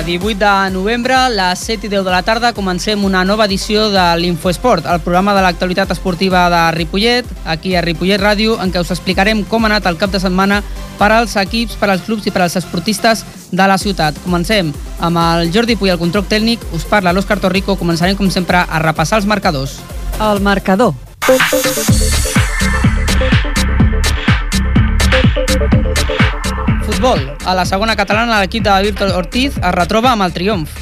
Molt bona tarda. 18 de novembre, a les 7 i 10 de la tarda, comencem una nova edició de l'Infoesport, el programa de l'actualitat esportiva de Ripollet, aquí a Ripollet Ràdio, en què us explicarem com ha anat el cap de setmana per als equips, per als clubs i per als esportistes de la ciutat. Comencem amb el Jordi Puy, el control tècnic, us parla l'Òscar Torrico, començarem com sempre a repassar els marcadors. El marcador. Futbol. A la segona catalana l'equip de Víctor Ortiz es retroba amb el triomf.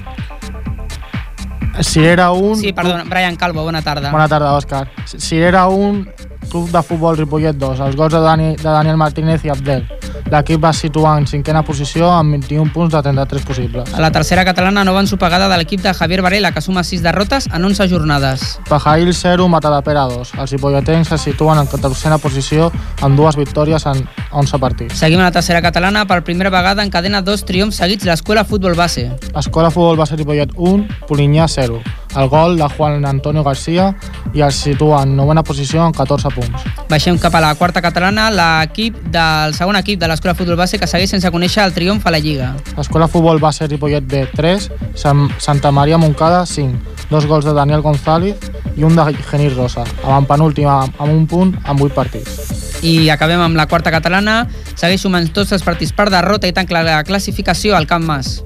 Si era un... Sí, perdona, Brian Calvo, bona tarda. Bona tarda, Òscar. Si era un club de futbol Ripollet 2, els gols de, Dani, de Daniel Martínez i Abdel. L'equip va situar en cinquena posició amb 21 punts de 33 possibles. A la tercera catalana nova ensopegada de l'equip de Javier Varela, que suma 6 derrotes en 11 jornades. Pajail 0, Matadepera 2. Els ripolletens se situen en 14a posició amb dues victòries en 11 partits. Seguim a la tercera catalana, per primera vegada encadena dos triomfs seguits l'Escola Futbol Base. Escola Futbol Base Ripollet 1, Polinyà 0. El gol de Juan Antonio García i els situa en novena posició amb 14 punts. Baixem cap a la quarta catalana, l'equip del segon equip de l'Escola Futbol Base que segueix sense conèixer el triomf a la Lliga. Escola Futbol Base Ripollet B 3, Sant Santa Maria Moncada 5. Dos gols de Daniel González i un de Genís Rosa, avant penúltima amb un punt amb 8 partits. I acabem amb la quarta catalana, segueix sumant tots els partits per derrota i tanca la classificació al Camp Mas.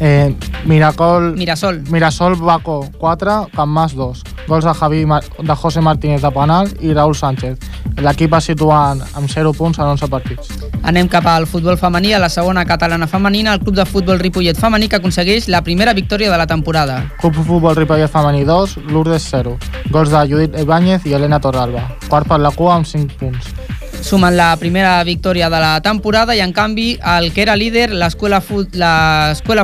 Eh, Miracol, Mirasol. Mirasol Baco 4, Camp Mas 2. Gols de, Javi, de José Martínez de penal i Raúl Sánchez. L'equip es situa en- amb 0 punts en 11 partits. Anem cap al futbol femení, a la segona catalana femenina, el club de futbol Ripollet femení que aconsegueix la primera victòria de la temporada. Club Futbol Ripollet Femení 2, Lourdes 0. Gols de Judit Ibáñez i Elena Torralba. Quart per la cua amb 5 punts. Sumen la primera victòria de la temporada i, en canvi, el que era líder, l'Escola Fut-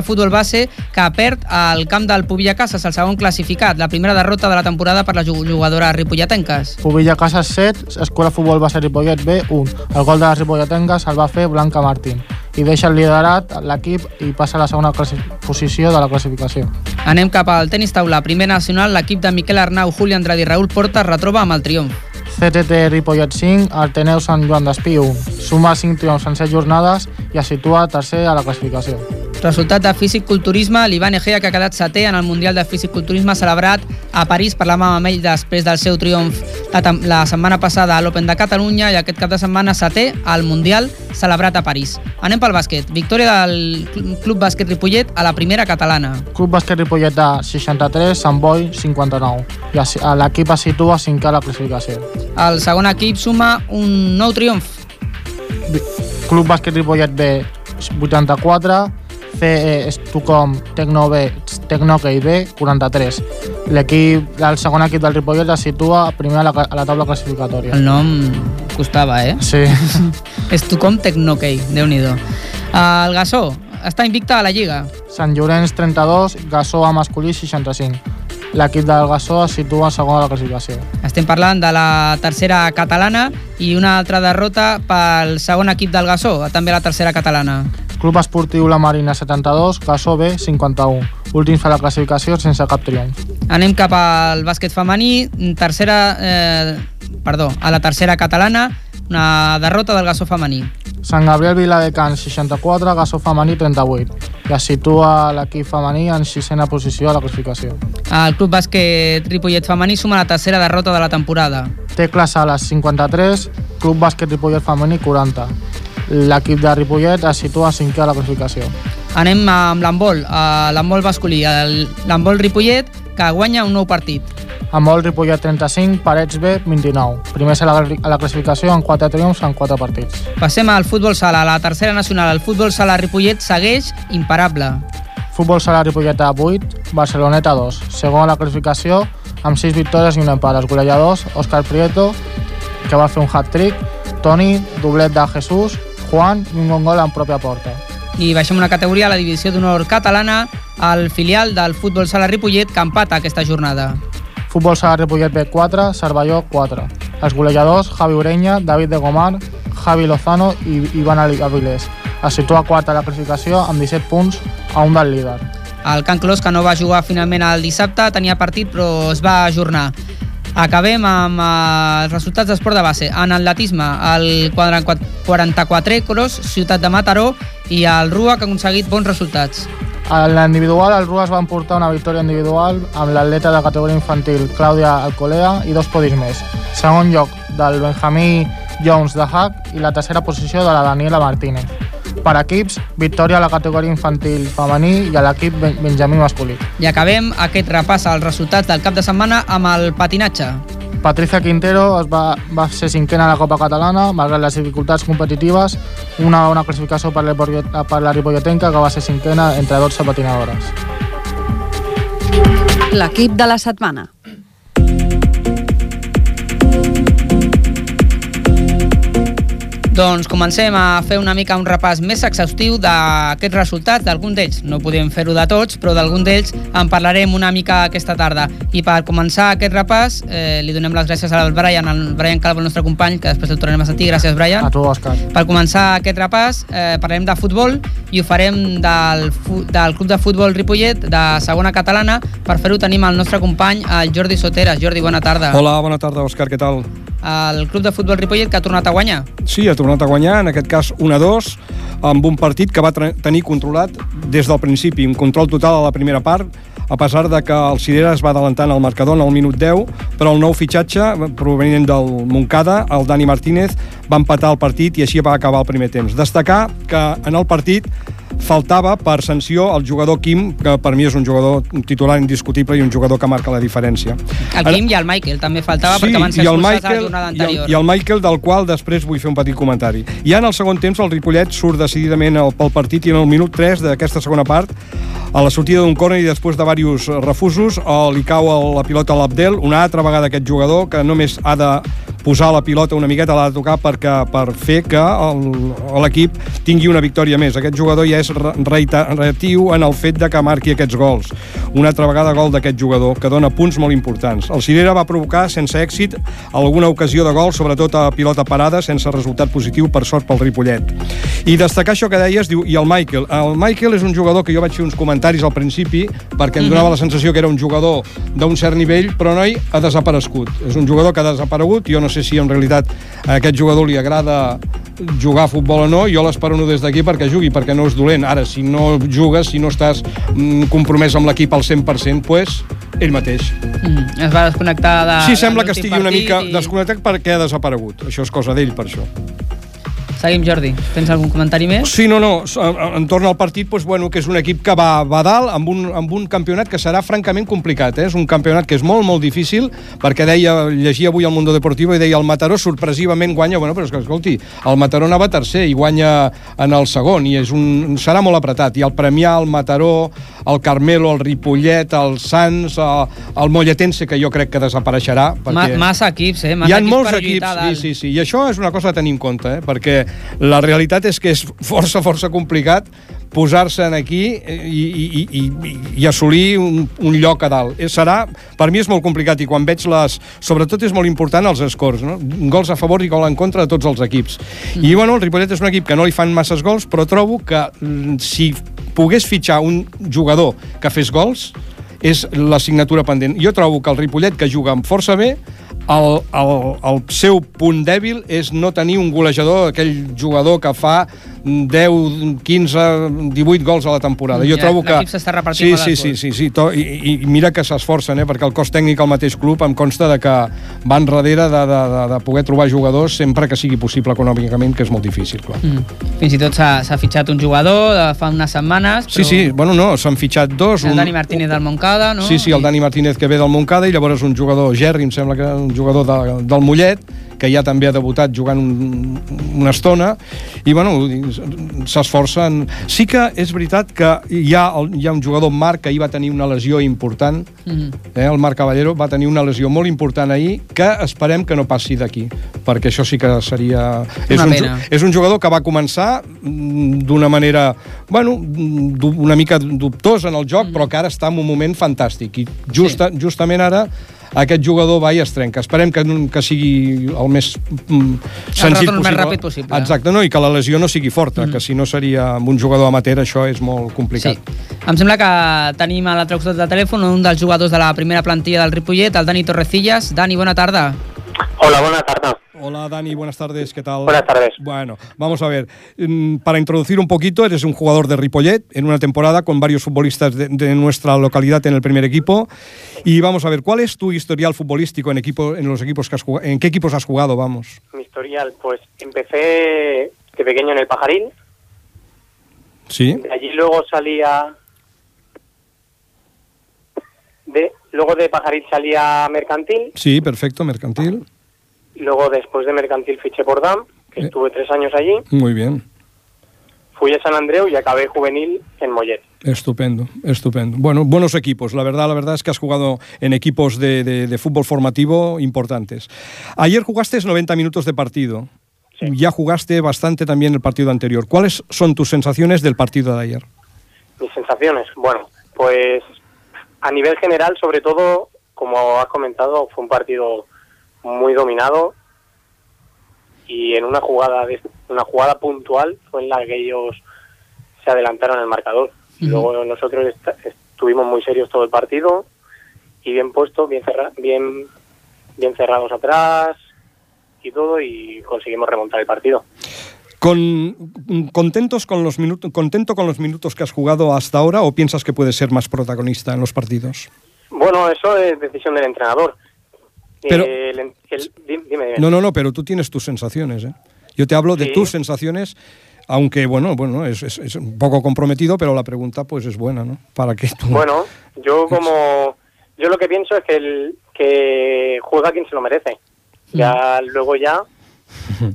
Futbol Base, que perd al camp del Pobilla Casas, el segon classificat. La primera derrota de la temporada per les ju- jugadores ripolletenques. Pobilla Casas 7, Escola Futbol Base Ripollet B 1. El gol de les ripolletenques el va fer Blanca Martín i deixa el liderat l'equip i passa a la segona posició de la classificació. Anem cap al tenis taula. Primer nacional, l'equip de Miquel Arnau, Juli Andrade i Raül Porta es retroba amb el triomf. CTT Ripollet 5, Arteneu Sant Joan d'Espí 1. Suma 5 triomfs en 7 jornades i es situa tercer a la classificació. Resultat de físic-culturisme, l'Ivan Egea, que ha quedat setè en el Mundial de Físic-Culturisme celebrat a París, parlàvem amb ell després del seu triomf la, la setmana passada a l'Open de Catalunya i aquest cap de setmana setè al Mundial celebrat a París. Anem pel bàsquet. Victòria del Cl- Club Bàsquet Ripollet a la primera catalana. Club Bàsquet Ripollet de 63, Sant Boi 59. I l'equip es situa cinquè a la classificació. El segon equip suma un nou triomf. Club Bàsquet Ripollet B 84, CE Estucom Tecno B, B 43. L'equip, el segon equip del Ripollet es situa primer a la, a la taula classificatòria. El nom costava, eh? Sí, Estucom Tecnokey, déu nhi El Gassó està invicta a la Lliga. Sant Llorenç 32, Gassó a masculí 65. L'equip del Gassó es situa segon a la classificació. Estem parlant de la tercera catalana i una altra derrota pel segon equip del Gassó, també la tercera catalana. Club Esportiu La Marina 72, Gassó B 51. Últims a la classificació sense cap triomf. Anem cap al bàsquet femení, tercera, eh, perdó, a la tercera catalana, una derrota del Gassó femení. Sant Gabriel Viladecans 64, Gassó femení 38. I es situa l'equip femení en sisena posició a la classificació. El club bàsquet Ripollet femení suma la tercera derrota de la temporada. Tecla Sales 53, Club Bàsquet Ripollet femení 40. L'equip de Ripollet es situa cinquè a la classificació. Anem amb l'handbol, eh, l'handbol masculí, l'handbol Ripollet, que guanya un nou partit. El Ripollet 35, Parets B 29. Primers a la, a la classificació amb 4 triomfs en 4 partits. Passem al futbol sala, la tercera nacional. El futbol sala Ripollet segueix imparable. Futbol Sala Ripollet a 8, Barceloneta 2. Segon a la classificació amb 6 victòries i un empat. Els golejadors, Òscar Prieto, que va fer un hat-trick, Toni, doblet de Jesús, Juan bon gol en pròpia porta. I baixem una categoria a la divisió d'honor catalana, el filial del futbol sala Ripollet, que empata aquesta jornada. Futbol Sala Ripollet B4, Cervelló 4. Els golejadors, Javi Ureña, David de Gomar, Javi Lozano i Ivan Avilés. Es situa quart a la classificació amb 17 punts a un del líder. El Can Clos, que no va jugar finalment el dissabte, tenia partit però es va ajornar. Acabem amb eh, els resultats d'esport de base. En atletisme, el 44 Cross, Ciutat de Mataró, i el RUA, que ha aconseguit bons resultats. En l'individual, el RUA es va emportar una victòria individual amb l'atleta de categoria infantil Clàudia Alcolea i dos podis més. Segon lloc del Benjamí Jones de Hack i la tercera posició de la Daniela Martínez. Per equips, victòria a la categoria infantil femení i a l'equip Benjamí masculí. I acabem aquest repàs als resultats del cap de setmana amb el patinatge. Patricia Quintero es va, va ser cinquena a la Copa Catalana, malgrat les dificultats competitives, una bona classificació per la, per la Ripolletenca, que va ser cinquena entre 12 patinadores. L'equip de la setmana. Doncs comencem a fer una mica un repàs més exhaustiu d'aquests resultats, d'algun d'ells. No podem fer-ho de tots, però d'algun d'ells en parlarem una mica aquesta tarda. I per començar aquest repàs, eh, li donem les gràcies al Brian, al Brian Calvo, el nostre company, que després el tornarem a sentir. Gràcies, Brian. A tu, Òscar. Per començar aquest repàs, eh, parlarem de futbol i ho farem del, del Club de Futbol Ripollet, de segona catalana. Per fer-ho tenim el nostre company, el Jordi Soteres. Jordi, bona tarda. Hola, bona tarda, Òscar, què tal? El Club de Futbol Ripollet que ha tornat a guanyar. Sí, ha tornat a guanyar, en aquest cas 1-2, amb un partit que va tenir controlat des del principi, un control total a la primera part, a pesar de que el Cirera es va adelantant al marcador en el minut 10, però el nou fitxatge provenient del Moncada, el Dani Martínez, va empatar el partit i així va acabar el primer temps. Destacar que en el partit faltava per sanció el jugador Kim, que per mi és un jugador titular indiscutible i un jugador que marca la diferència. El Kim i el Michael també faltava sí, perquè van ser expulsats Michael, a la jornada anterior. I el, I el Michael, del qual després vull fer un petit comentari. Ja en el segon temps el Ripollet surt decididament pel partit i en el minut 3 d'aquesta segona part a la sortida d'un córner i després de diversos refusos li cau la pilota a l'Abdel, una altra vegada aquest jugador que només ha de posar la pilota una miqueta, l'ha de tocar perquè, per fer que l'equip tingui una victòria més. Aquest jugador ja és reiteratiu en el fet de que marqui aquests gols. Una altra vegada gol d'aquest jugador, que dona punts molt importants. El Cirera va provocar, sense èxit, alguna ocasió de gol, sobretot a pilota parada, sense resultat positiu, per sort pel Ripollet. I destacar això que deies, diu, i el Michael. El Michael és un jugador que jo vaig fer uns comentaris al principi, perquè em donava la sensació que era un jugador d'un cert nivell, però noi ha desaparegut. És un jugador que ha desaparegut, jo no sé si en realitat a aquest jugador li agrada jugar a futbol o no, jo l'espero no des d'aquí perquè jugui, perquè no és dolent. Ara, si no jugues, si no estàs mm, compromès amb l'equip al 100%, pues, ell mateix. Mm, es va desconnectar de... Sí, sembla que estigui una mica i... desconnectat perquè ha desaparegut. Això és cosa d'ell, per això. Seguim, Jordi. Tens algun comentari més? Sí, no, no. Entorn al partit, doncs, bueno, que és un equip que va, va dalt amb un, amb un campionat que serà francament complicat. Eh? És un campionat que és molt, molt difícil, perquè deia, llegia avui al Mundo Deportivo i deia el Mataró sorpresivament guanya, bueno, però és que, escolti, el Mataró anava tercer i guanya en el segon, i és un, serà molt apretat. I el Premià, el Mataró, el Carmelo, el Ripollet, el Sants, el, el Molletense, que jo crec que desapareixerà. Perquè Ma, massa equips, eh? Massa Hi ha equips molts equips, sí, sí, sí. I això és una cosa a tenir en compte, eh? perquè la realitat és que és força, força complicat posar-se en aquí i, i, i, i assolir un, un lloc a dalt. Eh, serà, per mi és molt complicat i quan veig les... Sobretot és molt important els escors, no? gols a favor i gol en contra de tots els equips. Mm. I bueno, el Ripollet és un equip que no li fan masses gols, però trobo que mm, si pogués fitxar un jugador que fes gols, és l'assignatura pendent. Jo trobo que el Ripollet, que juga amb força bé, el, el, el seu punt dèbil és no tenir un golejador, aquell jugador que fa 10, 15, 18 gols a la temporada. Jo ja, trobo que... S'està repartint sí, sí, sí, sí, sí, to, i, i mira que s'esforcen, eh, perquè el cos tècnic al mateix club em consta de que van darrere de, de, de, de poder trobar jugadors sempre que sigui possible econòmicament, que és molt difícil, clar. Mm. Fins i tot s'ha fitxat un jugador de fa unes setmanes, però... Sí, sí, bueno, no, s'han fitxat dos. El un, Dani Martínez del Moncada, no? Sí, sí, el Dani Martínez que ve del Moncada i llavors un jugador, Gerri, em sembla que un jugador de, del Mollet, que ja també ha debutat jugant un, una estona, i bueno, s'esforcen. Sí que és veritat que hi ha, hi ha un jugador, Marc, que ahir va tenir una lesió important, mm -hmm. eh, el Marc Caballero va tenir una lesió molt important ahir, que esperem que no passi d'aquí, perquè això sí que seria... és un, pena. és un jugador que va començar d'una manera, bueno, una mica dubtosa en el joc, mm -hmm. però que ara està en un moment fantàstic, i justa, sí. justament ara aquest jugador va i es trenca. Esperem que, que sigui el més mm, senzill retorn possible. més ràpid possible. Exacte, no? i que la lesió no sigui forta, mm. que si no seria amb un jugador amateur això és molt complicat. Sí. Em sembla que tenim a l'altre costat de telèfon un dels jugadors de la primera plantilla del Ripollet, el Dani Torrecillas. Dani, bona tarda. Hola, buenas tardes. Hola Dani, buenas tardes, ¿qué tal? Buenas tardes. Bueno, vamos a ver, mm, para introducir un poquito, eres un jugador de Ripollet en una temporada con varios futbolistas de, de nuestra localidad en el primer equipo y vamos a ver, ¿cuál es tu historial futbolístico en, equipo, en los equipos que has jugado? ¿En qué equipos has jugado, vamos? Mi historial, pues empecé de pequeño en el Pajarín, Sí, de allí luego salía de luego de Pajarín salía Mercantil, sí, perfecto, mercantil, luego después de Mercantil fiché por DAM, que Eh. estuve tres años allí, muy bien. fui a San Andreu y acabé juvenil en Mollet. Estupendo, estupendo. Bueno, buenos equipos. La verdad, la verdad es que has jugado en equipos de, de- de fútbol formativo importantes. Ayer jugaste 90 minutos de partido. Sí. Ya jugaste bastante también el partido anterior. ¿Cuáles son tus sensaciones del partido de ayer? Mis sensaciones, bueno, pues a nivel general, sobre todo, como has comentado, fue un partido muy dominado y en una jugada de, una jugada puntual fue en la que ellos se adelantaron el marcador. Ujú. Luego nosotros est- estuvimos muy serios todo el partido y bien puestos, bien cerra- bien bien cerrados atrás y todo y conseguimos remontar el partido. Con, contentos con los minutos, ¿Contento con los minutos que has jugado hasta ahora o piensas que puedes ser más protagonista en los partidos? Bueno, eso es decisión del entrenador. Pero- el en- el- dime, dime, dime. No, no, no, pero tú tienes tus sensaciones. ¿eh? Yo te hablo de tus sensaciones, aunque bueno, bueno, es, es- es un poco comprometido, pero la pregunta pues es buena, ¿no? Para que tú... Bueno, yo como yo lo que pienso es que el que juega quien se lo merece. Ya luego ya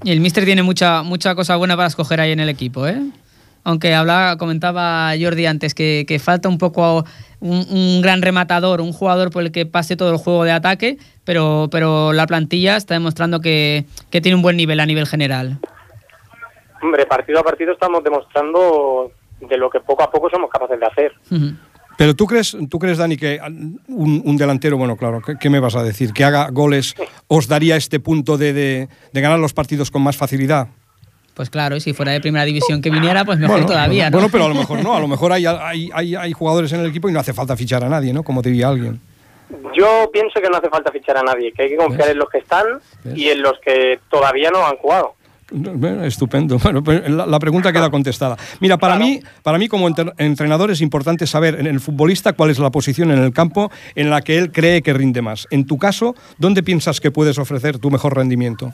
Y el Mister tiene mucha, mucha cosa buena para escoger ahí en el equipo, ¿eh? Aunque hablaba, comentaba Jordi antes que, que falta un poco un, un gran rematador, un jugador por el que pase todo el juego de ataque, pero, pero la plantilla está demostrando que, que tiene un buen nivel a nivel general. hombre, partido a partido estamos demostrando de lo que poco a poco somos capaces de hacer. Pero tú crees, tú crees, Dani, que un, un delantero, bueno, claro, ¿qué, qué me vas a decir? Que haga goles os daría este punto de, de- de ganar los partidos con más facilidad. Pues claro, y si fuera de primera división que viniera, pues mejor todavía, ¿no? bueno, pero a lo mejor no, a lo mejor hay, hay, hay, hay jugadores en el equipo y no hace falta fichar a nadie, ¿no? Como diría alguien. Yo pienso que no hace falta fichar a nadie, que hay que confiar ¿Ves? en los que están ¿Ves? y en los que todavía no han jugado. Bueno, Estupendo. Bueno, pues la, la pregunta queda contestada. Mira, para Claro. mí, para mí como enter- entrenador es importante saber en el futbolista cuál es la posición en el campo en la que él cree que rinde más. En tu caso, ¿dónde piensas que puedes ofrecer tu mejor rendimiento?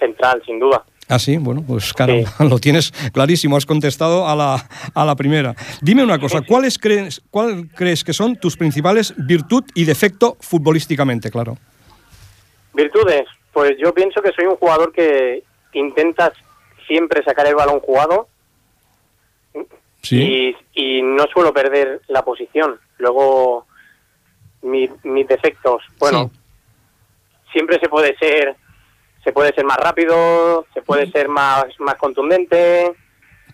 Central, sin duda. Ah, sí, bueno, pues caramba, lo tienes clarísimo, has contestado a la, a la primera. Dime una cosa, ¿cuáles crees, ¿cuál crees que son tus principales virtud y defecto futbolísticamente, claro? Virtudes, pues yo pienso que soy un jugador que intenta siempre sacar el balón jugado y, y no suelo perder la posición. Luego, mi- mis defectos, bueno, siempre se puede ser se puede ser más rápido, se puede ser más más contundente.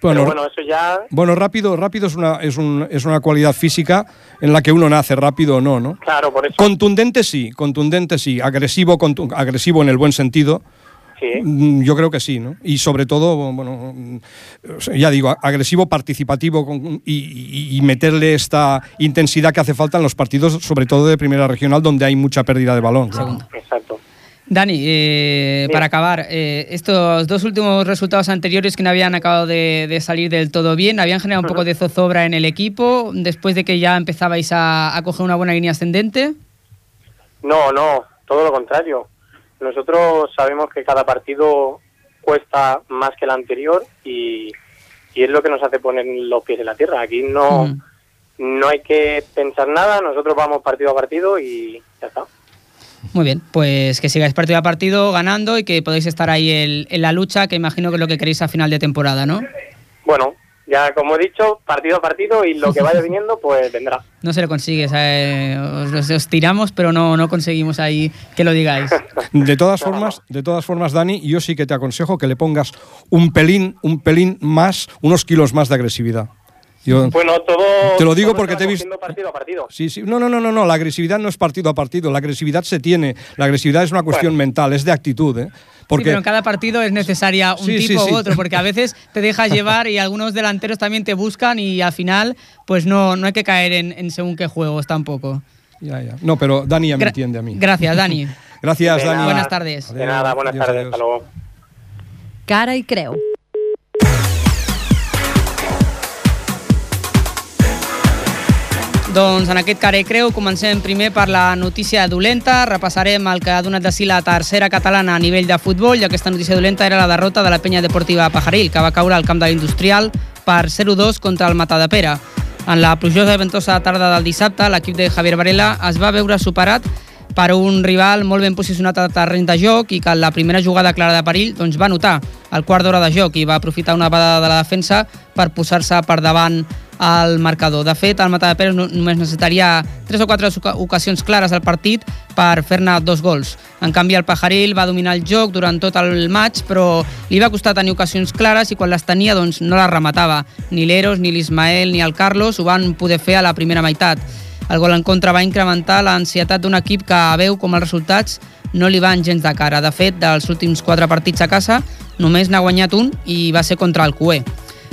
Bueno, bueno, eso ya Bueno, rápido, rápido es una, es, un- es una cualidad física en la que uno nace rápido o no, ¿no? claro, por eso Contundente sí, contundente sí, agresivo, contu- agresivo en el buen sentido. sí. Mm, Yo creo que sí, ¿no? Y sobre todo, bueno, mm, ya digo, agresivo, participativo y, meterle esta intensidad que hace falta en los partidos, sobre todo de primera regional, donde hay mucha pérdida de balón. claro. Exacto. Dani, eh, para acabar, eh, estos dos últimos resultados anteriores que no habían acabado de, de salir del todo bien, habían generado un poco de zozobra en el equipo, después de que ya empezabais a, a coger una buena línea ascendente. No, no, todo lo contrario. Nosotros sabemos que cada partido cuesta más que el anterior y, y es lo que nos hace poner los pies en la tierra. Aquí no, no hay que pensar nada, nosotros vamos partido a partido y ya está. Muy bien, pues que sigáis partido a partido ganando y que podáis estar ahí el- en la lucha, que imagino que es lo que queréis a final de temporada, ¿no? Bueno, ya como he dicho, partido a partido y lo que vaya viniendo, pues vendrá. No se lo consigue, ¿sabe? os, os- os tiramos, pero no, no conseguimos ahí que lo digáis. De todas formas, de todas formas, Dani, yo sí que te aconsejo que le pongas un pelín, un pelín más, unos kilos más de agresividad. Yo, Bueno, todo. Te lo digo porque te he visto- partido a partido. Sí, sí. No, no, no, no, no. La agresividad no es partido a partido. La agresividad se tiene. La agresividad es una cuestión mental, es de actitud, ¿eh? Sí, pero en cada partido es necesaria un Sí, tipo sí. u otro, porque a veces te dejas llevar y algunos delanteros también te buscan y al final pues no, no hay que caer en, en según qué juegos tampoco. Ya, ya. No, pero Dani ya me Gra- entiende a mí. Gracias, Dani. Gracias, De Dani. nada. Buenas tardes. De nada, buenas Adiós, tardes, adiós. hasta luego. Cara i creu. Doncs en aquest care creu comencem primer per la notícia dolenta, repassarem el que ha donat de si la tercera catalana a nivell de futbol i aquesta notícia dolenta era la derrota de la penya deportiva Pajaril, que va caure al camp de l'Industrial per 0-2 contra el Matadepera. En la plujosa i ventosa tarda del dissabte, l'equip de Javier Varela es va veure superat per un rival molt ben posicionat al terreny de joc i que en la primera jugada clara de perill doncs, va notar el quart d'hora de joc i va aprofitar una vegada de la defensa per posar-se per davant al marcador. De fet, el Matadepera no- només necessitaria tres o quatre oca- ocasions clares al partit per fer-ne dos gols. En canvi, el Pajaril va dominar el joc durant tot el maig, però li va costar tenir ocasions clares i quan les tenia doncs, no les rematava. Ni l'Eros, ni l'Ismael, ni el Carlos ho van poder fer a la primera meitat. El gol en contra va incrementar l'ansietat d'un equip que veu com els resultats no li van gens de cara. De fet, dels últims quatre partits a casa, només n'ha guanyat un i va ser contra el Cué.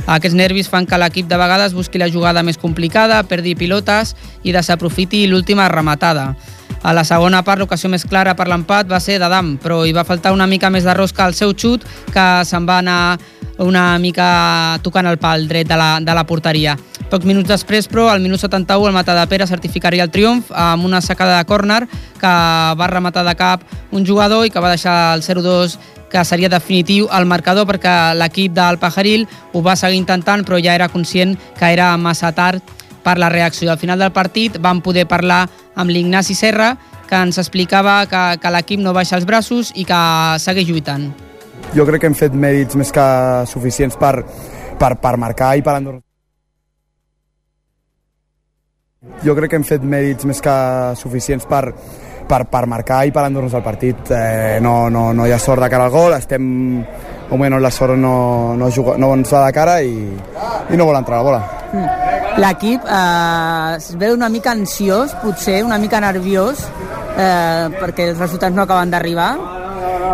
Aquests nervis fan que l'equip de vegades busqui la jugada més complicada, perdi pilotes i desaprofiti l'última rematada. A la segona part, l'ocasió més clara per l'empat va ser d'Adam, però hi va faltar una mica més de rosca al seu xut, que se'n va anar una mica tocant el pal dret de la, de la porteria. Pocs minuts després, però, al minut 71, el Matadepera certificaria el triomf amb una sacada de córner que va rematar de cap un jugador i que va deixar el 0-2 que seria definitiu al marcador perquè l'equip del Pajaril ho va seguir intentant però ja era conscient que era massa tard per la reacció. Al final del partit vam poder parlar amb l'Ignasi Serra que ens explicava que, que l'equip no baixa els braços i que segueix lluitant. jo crec que hem fet mèrits més que suficients per, per, per marcar i per endur jo crec que hem fet mèrits més que suficients per, per, per marcar i per endur-nos el partit. Eh, no, no, no hi ha sort de cara al gol, estem un moment la sort no, no, juga, no ens va de cara i, i no vol entrar la bola. L'equip eh, es veu una mica ansiós, potser una mica nerviós, eh, perquè els resultats no acaben d'arribar.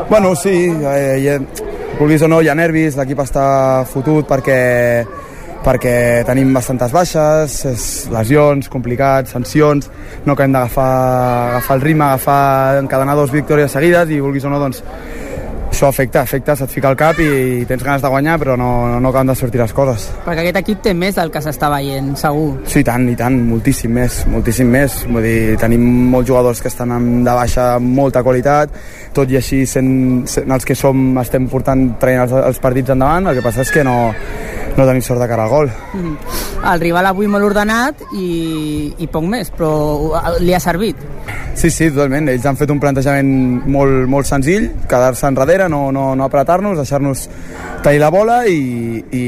Bueno, sí, eh, vulguis o no, hi ha nervis, l'equip està fotut perquè perquè tenim bastantes baixes, lesions, complicats, sancions, no acabem d'agafar agafar el ritme, agafar encadenar dos victòries seguides i vulguis o no, doncs això afecta, afecta, se't fica al cap i tens ganes de guanyar però no, no acaben de sortir les coses. Perquè aquest equip té més del que s'està veient, segur. Sí, i tant, i tant, moltíssim més, moltíssim més. Vull dir, tenim molts jugadors que estan amb- de baixa amb molta qualitat, tot i així sent, sent els que som estem portant traient els, els partits endavant, el que passa és que no, no tenim sort de cara al gol. Mhm. El rival avui molt ordenat i, i poc més, però li ha servit. Sí, sí, totalment. Ells han fet un plantejament molt, molt senzill, quedar-se enrere, no, no, no apretar-nos, deixar-nos tallar la bola i, i,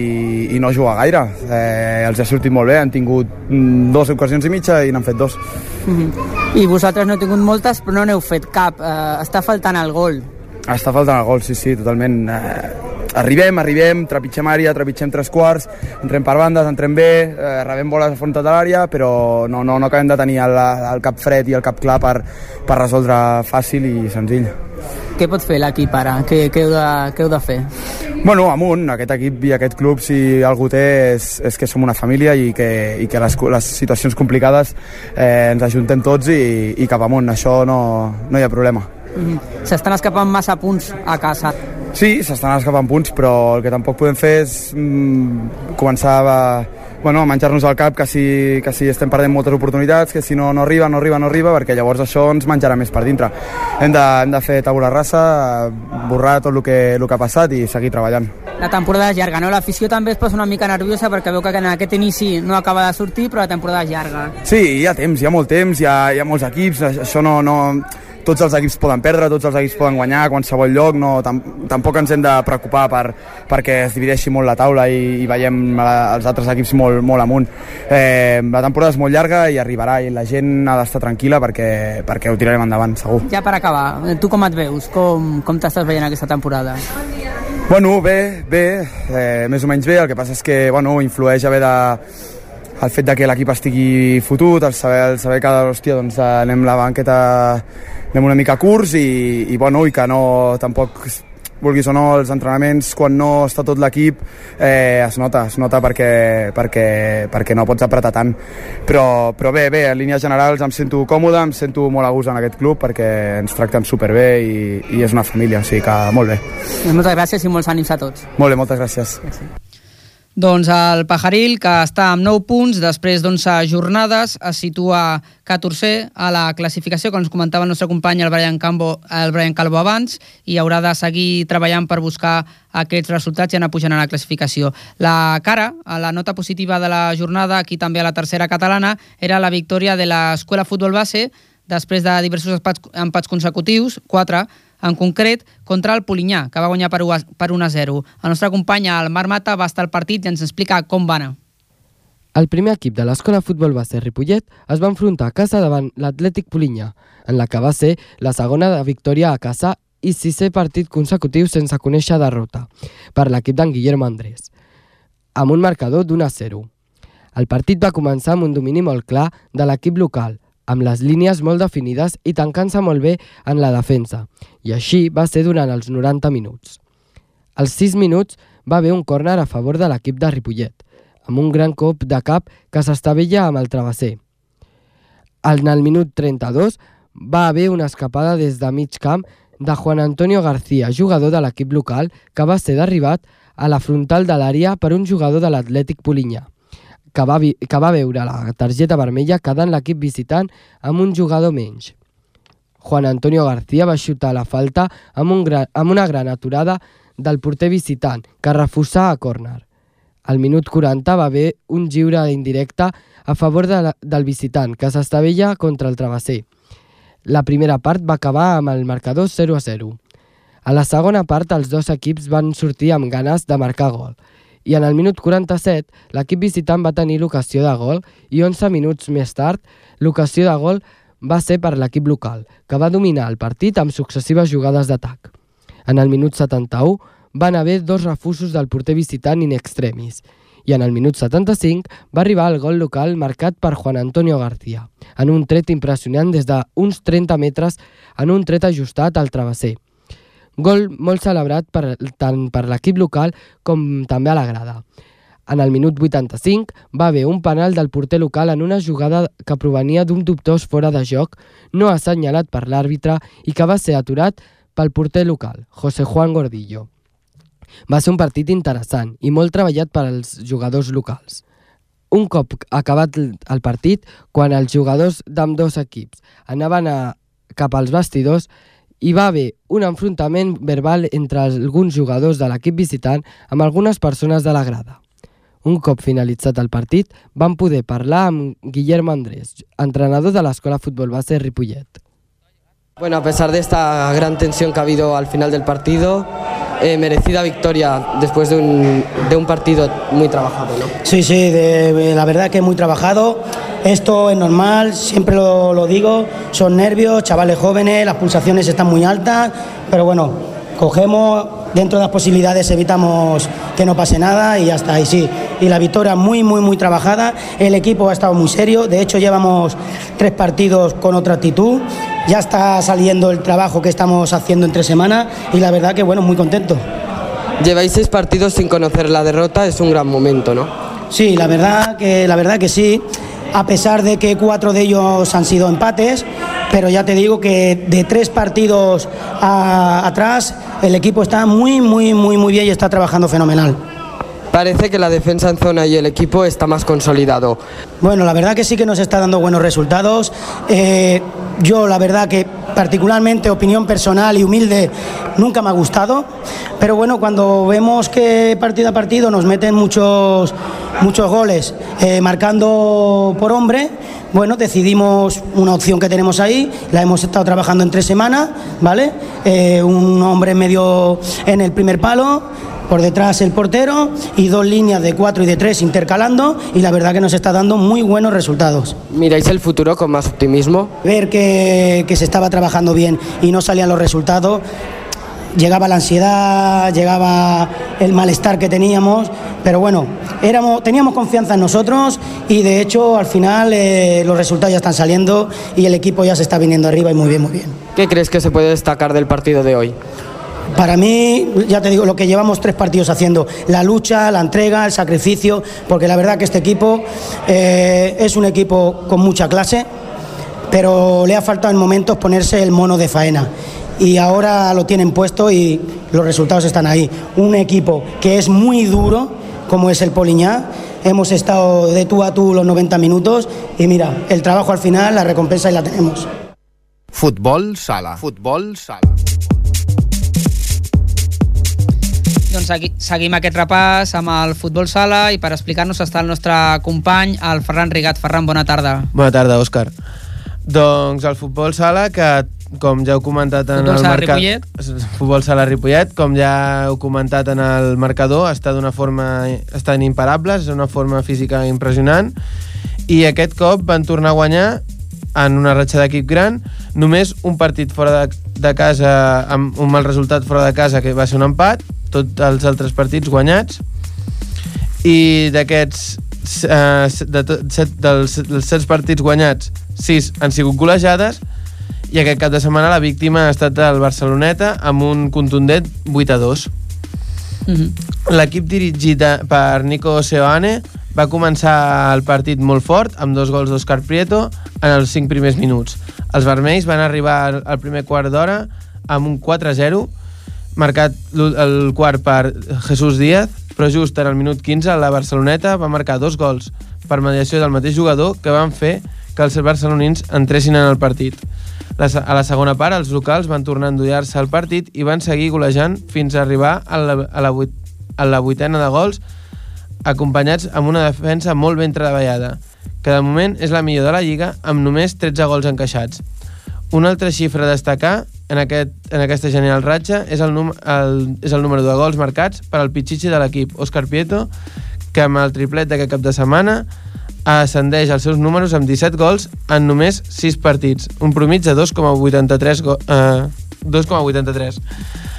i no jugar gaire. Eh, els ha sortit molt bé, han tingut mm, dues ocasions i mitja i n'han fet dos. Mhm. I vosaltres no heu tingut moltes, però no n'heu fet cap. Eh, està faltant el gol. Està faltant el gol, sí, sí, totalment. Eh, arribem, arribem, trepitgem àrea, trepitgem tres quarts, entrem per bandes, entrem bé, eh, rebem boles a fons de l'àrea, però no, no, no acabem de tenir el, el cap fred i el cap clar per, per resoldre fàcil i senzill. Què pot fer l'equip ara? Què, què, heu de, què heu de fer? Bueno, amunt, aquest equip i aquest club, si algú té, és, és que som una família i que, i que les, les situacions complicades eh, ens ajuntem tots i, i cap amunt, això no, no hi ha problema. Mhm. S'estan escapant massa punts a casa. Sí, s'estan escapant punts, però el que tampoc podem fer és mm, començar a, bueno, a menjar-nos al cap que si, que si estem perdent moltes oportunitats, que si no, no arriba, no arriba, no arriba, perquè llavors això ens menjarà més per dintre. Hem de, hem de fer tabula rasa, borrar tot el que, el que ha passat i seguir treballant. La temporada és llarga, no? L'afició també es posa una mica nerviosa perquè veu que en aquest inici no acaba de sortir, però la temporada és llarga. Sí, hi ha temps, hi ha molt temps, hi ha, hi ha molts equips, això no, no, tots els equips poden perdre, tots els equips poden guanyar a qualsevol lloc, no, tam, tampoc ens hem de preocupar per, perquè es divideixi molt la taula i, i veiem la, els altres equips molt, molt amunt. Eh, la temporada és molt llarga i arribarà i la gent ha d'estar tranquil·la perquè, perquè ho tirarem endavant, segur. Ja per acabar, tu com et veus? Com, com t'estàs veient aquesta temporada? Bueno, bé, bé, eh, més o menys bé, el que passa és que bueno, influeix haver de el fet de que l'equip estigui fotut, el saber, el saber que hòstia, doncs, anem la banqueta anem una mica curts i, i, bueno, i que no tampoc vulguis o no, els entrenaments, quan no està tot l'equip, eh, es nota, es nota perquè, perquè, perquè no pots apretar tant. Però, però bé, bé, en línies generals em sento còmode, em sento molt a gust en aquest club perquè ens tracten superbé i, i és una família, o sigui que molt bé. Moltes gràcies i molts ànims a tots. Molt bé, moltes gràcies. gràcies. Doncs el Pajaril, que està amb 9 punts, després d'11 jornades, es situa 14è a la classificació, que ens comentava el nostre company el Brian, Cambo, el Brian Calvo abans, i haurà de seguir treballant per buscar aquests resultats i anar pujant a la classificació. La cara, a la nota positiva de la jornada, aquí també a la tercera catalana, era la victòria de l'Escola Futbol Base, després de diversos empats consecutius, 4, en concret contra el Polinyà, que va guanyar per 1 a 0. El nostre company, el Marc Mata, va estar al partit i ens explica com va anar. El primer equip de l'Escola Futbol Base Ripollet es va enfrontar a casa davant l'Atlètic Polinyà, en la que va ser la segona de victòria a casa i sisè partit consecutiu sense conèixer derrota, per l'equip d'en Guillermo Andrés, amb un marcador d'un a 0. El partit va començar amb un domini molt clar de l'equip local, amb les línies molt definides i tancant-se molt bé en la defensa, i així va ser durant els 90 minuts. Als 6 minuts va haver un córner a favor de l'equip de Ripollet, amb un gran cop de cap que s'estavella amb el travesser. En el minut 32 va haver una escapada des de mig camp de Juan Antonio García, jugador de l'equip local, que va ser derribat a la frontal de l'àrea per un jugador de l'Atlètic Polinyà que va, que va veure la targeta vermella quedant l'equip visitant amb un jugador menys. Juan Antonio García va xutar la falta amb, un gran, amb una gran aturada del porter visitant, que refusà a córner. Al minut 40 va haver un lliure indirecte a favor de la, del visitant, que s'estavella contra el travesser. La primera part va acabar amb el marcador 0 a 0. A la segona part, els dos equips van sortir amb ganes de marcar gol, i en el minut 47 l'equip visitant va tenir l'ocasió de gol i 11 minuts més tard l'ocasió de gol va ser per l'equip local, que va dominar el partit amb successives jugades d'atac. En el minut 71 van haver dos refusos del porter visitant in extremis i en el minut 75 va arribar el gol local marcat per Juan Antonio García, en un tret impressionant des d'uns 30 metres en un tret ajustat al travesser Gol molt celebrat per, tant per l'equip local com també a la grada. En el minut 85 va haver un penal del porter local en una jugada que provenia d'un dubtós fora de joc no assenyalat per l'àrbitre i que va ser aturat pel porter local, José Juan Gordillo. Va ser un partit interessant i molt treballat per als jugadors locals. Un cop acabat el partit, quan els jugadors d'ambdós equips anaven a, cap als vestidors, hi va haver un enfrontament verbal entre alguns jugadors de l'equip visitant amb algunes persones de la grada. Un cop finalitzat el partit, van poder parlar amb Guillermo Andrés, entrenador de l'Escola Futbol Base Ripollet. Bueno, a pesar de esta gran tensión que ha habido al final del partido, eh, merecida victoria después de un, de un, partido muy trabajado, ¿no? Sí, sí, de, la verdad que muy trabajado. Esto es normal, siempre lo, lo digo, son nervios, chavales jóvenes, las pulsaciones están muy altas, pero bueno, cogemos, dentro de las posibilidades evitamos que no pase nada y ya está. Y sí, y la victoria muy, muy, muy trabajada. El equipo ha estado muy serio. De hecho, llevamos tres partidos con otra actitud. Ya está saliendo el trabajo que estamos haciendo entre semana y la verdad que, bueno, muy contento. Lleváis seis partidos sin conocer la derrota, es un gran momento, ¿no? Sí, la verdad que, la verdad que sí a pesar de que cuatro de ellos han sido empates, pero ya te digo que de tres partidos a, atrás el equipo está muy, muy, muy, muy bien y está trabajando fenomenal. Parece que la defensa en zona y el equipo está más consolidado. Bueno, la verdad que sí que nos está dando buenos resultados. Eh, yo la verdad que particularmente, opinión personal y humilde, nunca me ha gustado. Pero bueno, cuando vemos que partido a partido nos meten muchos, muchos goles eh, marcando por hombre, bueno, decidimos una opción que tenemos ahí, la hemos estado trabajando en tres semanas, ¿vale? Eh, un hombre medio en el primer palo, por detrás el portero y dos líneas de cuatro y de tres intercalando y la verdad que nos está dando muy buenos resultados. ¿Miráis el futuro con más optimismo? Ver que, que se estaba trabajando bien y no salían los resultados, llegaba la ansiedad, llegaba el malestar que teníamos, pero bueno, éramos, teníamos confianza en nosotros y de hecho al final eh, los resultados ya están saliendo y el equipo ya se está viniendo arriba y muy bien, muy bien. ¿Qué crees que se puede destacar del partido de hoy? Para mí, ya te digo, lo que llevamos tres partidos haciendo, la lucha, la entrega, el sacrificio, porque la verdad que este equipo eh, es un equipo con mucha clase, pero le ha faltado en momentos ponerse el mono de faena. Y ahora lo tienen puesto y los resultados están ahí. Un equipo que es muy duro, como es el Poliñá. Hemos estado de tú a tú los 90 minutos y mira, el trabajo al final, la recompensa y la tenemos. Futbol sala. Futbol sala. Doncs segui, seguim aquest repàs amb el futbol sala i per explicar-nos està el nostre company, el Ferran Rigat. Ferran, bona tarda. Bona tarda, Òscar. Doncs el futbol sala, que com ja heu comentat en Futbol el marca- Ripollet. Futbol sala Ripollet, com ja heu comentat en el marcador, està d'una forma estan imparables, és una forma física impressionant i aquest cop van tornar a guanyar en una ratxa d'equip gran, només un partit fora de, de casa amb un mal resultat fora de casa que va ser un empat, tots els altres partits guanyats i d'aquests eh, de, set, dels, dels set partits guanyats, sis han sigut golejades i aquest cap de setmana la víctima ha estat el Barceloneta amb un contundent 8 a 2. Mm -hmm. L'equip dirigit a- per Nico Seoane va començar el partit molt fort, amb dos gols d'Òscar Prieto en els 5 primers minuts. Els vermells van arribar al- primer quart d'hora amb un 4-0, marcat el quart per Jesús Díaz, però just en el minut 15 la Barceloneta va marcar dos gols per mediació del mateix jugador que van fer que els barcelonins entressin en el partit. A la segona part, els locals van tornar a endollar-se al partit i van seguir golejant fins a arribar a la, a la, vuit, a la vuitena de gols acompanyats amb una defensa molt ben treballada, que de moment és la millor de la Lliga amb només 13 gols encaixats. Una altra xifra a destacar en, aquest, en aquesta genial ratxa és el, num, el, és el número de gols marcats per al pitxitxi de l'equip, Òscar Prieto, que amb el triplet d'aquest cap de setmana ascendeix els seus números amb 17 gols en només 6 partits, un promig de 2,83 go- eh, 2,83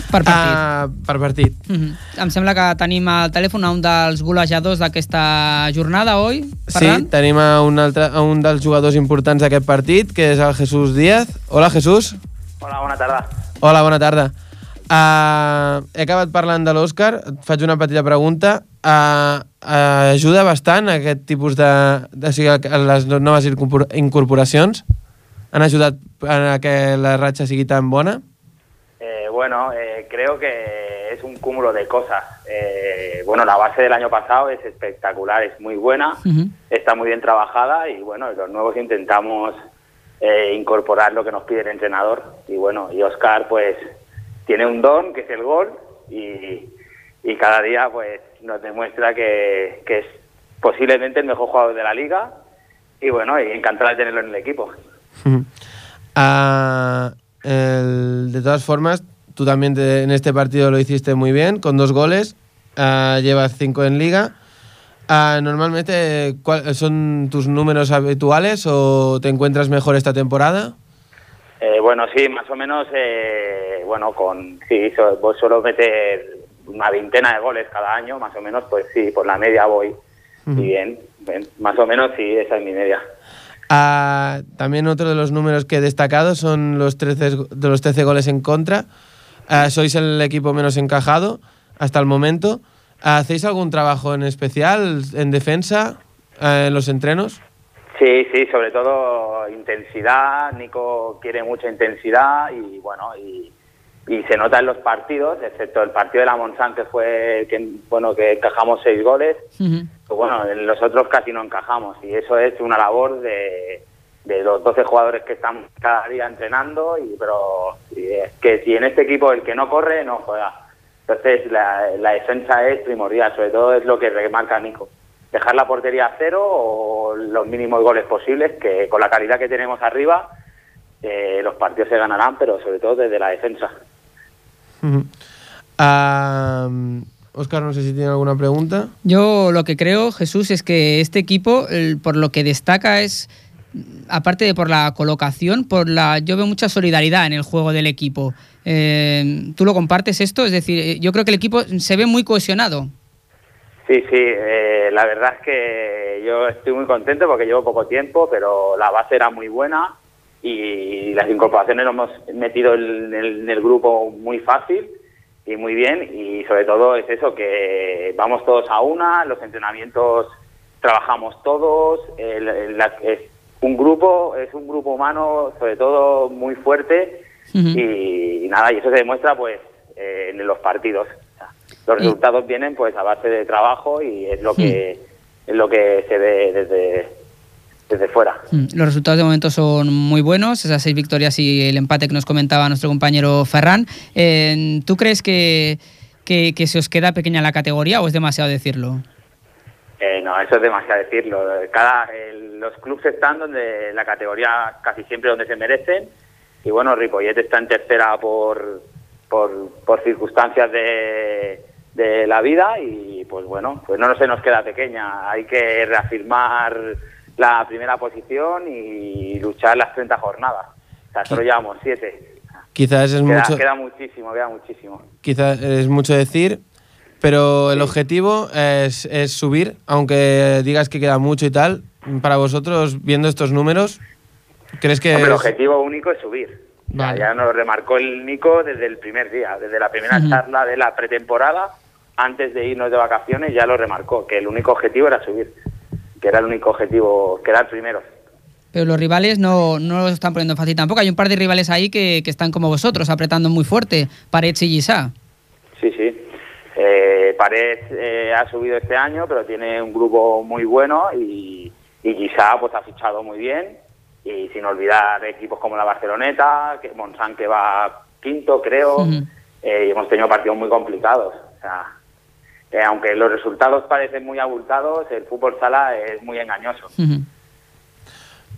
Per partit. Uh, per partit. Mm -hmm. Em sembla que tenim al telèfon a un dels golejadors d'aquesta jornada, oi, Ferran? Sí, tenim a un, altre, a un dels jugadors importants d'aquest partit, que és el Jesús Díaz. Hola, Jesús. Hola, bona tarda. Hola, bona tarda. Uh, he acabat parlant de l'Òscar, et faig una petita pregunta. Uh, uh, ajuda bastant aquest tipus de... de o sigui, les noves incorpor- incorporacions? Han ajudat a que la ratxa sigui tan bona? Eh, bueno, eh, creo que es un cúmulo de cosas. Eh, bueno, la base del año pasado es espectacular, es muy buena, está muy bien trabajada y bueno, los nuevos intentamos eh, incorporar lo que nos pide el entrenador. Y bueno, y Oscar pues tiene un don que es el gol y, y cada día pues nos demuestra que, que es posiblemente el mejor jugador de la liga y bueno, y encantado de tenerlo en el equipo. Ah, el- de todas formas, tú también en este partido lo hiciste muy bien, con dos goles, ah, llevas cinco en liga. Ah, normalmente, ¿cuál- ¿son tus números habituales o te encuentras mejor esta temporada? Eh, bueno, sí, más o menos, eh, bueno, con, sí, vos suelo meter una veintena de goles cada año, más o menos, pues sí, por la media voy. Ujú. Y bien, bien, más o menos sí, esa es mi media. Ah, también otro de los números que he destacado son los 13, go- de los 13 goles en contra. Ah, sois el equipo menos encajado hasta el momento. ¿Hacéis algún trabajo en especial en defensa, ah, en los entrenos? Sí, sí, sobre todo intensidad. Nico quiere mucha intensidad y bueno, y, y se nota en los partidos, excepto el partido de la Monsan que fue el que bueno que encajamos seis goles. Pues bueno, en los otros casi no encajamos y eso es una labor de, de los 12 jugadores que están cada día entrenando y pero y es que si en este equipo el que no corre no juega. Entonces la, la defensa es primordial, sobre todo es lo que remarca Nico. Dejar la portería a cero o los mínimos goles posibles, que con la calidad que tenemos arriba eh, los partidos se ganarán, pero sobre todo desde la defensa. Oscar, no sé si tiene alguna pregunta. Yo lo que creo, Jesús, es que este equipo, el- por lo que destaca es, aparte de por la colocación, por la, yo veo mucha solidaridad en el juego del equipo. Eh, ¿Tú lo compartes esto? Es decir, eh, yo creo que el equipo se ve muy cohesionado. Sí, sí, eh, la verdad es que yo estoy muy contento porque llevo poco tiempo, pero la base era muy buena y las incorporaciones lo hemos metido en el, en el grupo muy fácil y muy bien y sobre todo es eso, que vamos todos a una, los entrenamientos trabajamos todos, el- el- la- un grupo, es un grupo humano sobre todo muy fuerte y, y nada, y eso se demuestra pues eh, en los partidos. Los resultados vienen pues a base de trabajo y es lo que es lo que se ve desde desde fuera. Mm, Los resultados de momento son muy buenos, esas seis victorias y el empate que nos comentaba nuestro compañero Ferran. Eh, ¿Tú crees que, que, que se os queda pequeña la categoría o es demasiado decirlo? Eh, no, eso es demasiado decirlo. Cada, el- los clubes están donde la categoría casi siempre donde se merecen y bueno, Ripollet está en tercera por, por, por circunstancias de, de la vida y pues bueno, pues no se nos queda pequeña. Hay que reafirmar la primera posición y luchar las 30 jornadas. O sea, solo llevamos 7. Quizás es Queda, mucho, queda muchísimo, queda muchísimo. quizás es mucho decir, pero el objetivo es, es subir, aunque digas que queda mucho y tal. Para vosotros, viendo estos números, ¿crees que Hombre, el objetivo único es subir. Ya- Vale. Ya, nos lo remarcó el Nico desde el primer día, desde la primera Ujú. charla de la pretemporada, antes de irnos de vacaciones, ya lo remarcó, que el único objetivo era subir, que era el único objetivo, quedar primeros. Pero los rivales no, no lo están poniendo fácil tampoco. Hay un par de rivales ahí que, que están como vosotros, apretando muy fuerte. Parets y Gisá. Eh, Pared eh, ha subido este año, pero tiene un grupo muy bueno y, y quizá pues ha fichado muy bien. Y sin olvidar equipos como la Barceloneta, que Monsan que va quinto, creo. Eh, y hemos tenido partidos muy complicados. O sea, eh, aunque los resultados parecen muy abultados, el fútbol sala es muy engañoso.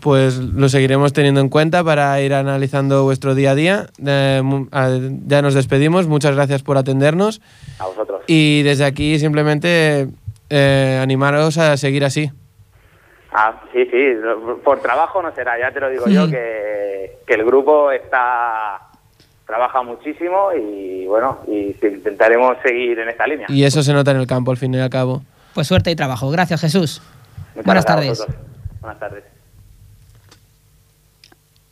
Pues lo seguiremos teniendo en cuenta para ir analizando vuestro día a día? Eh, ya nos despedimos, muchas gracias por atendernos A vosotros. Y desde aquí simplemente eh, animaros a seguir así. Ah, sí, sí, por trabajo no será, ya te lo digo yo, que, que el grupo está trabaja muchísimo y bueno, y intentaremos seguir en esta línea. Y eso se nota en el campo al fin y al cabo. Pues suerte y trabajo. Gracias, Jesús. Muchas Buenas tardes. Buenas tardes.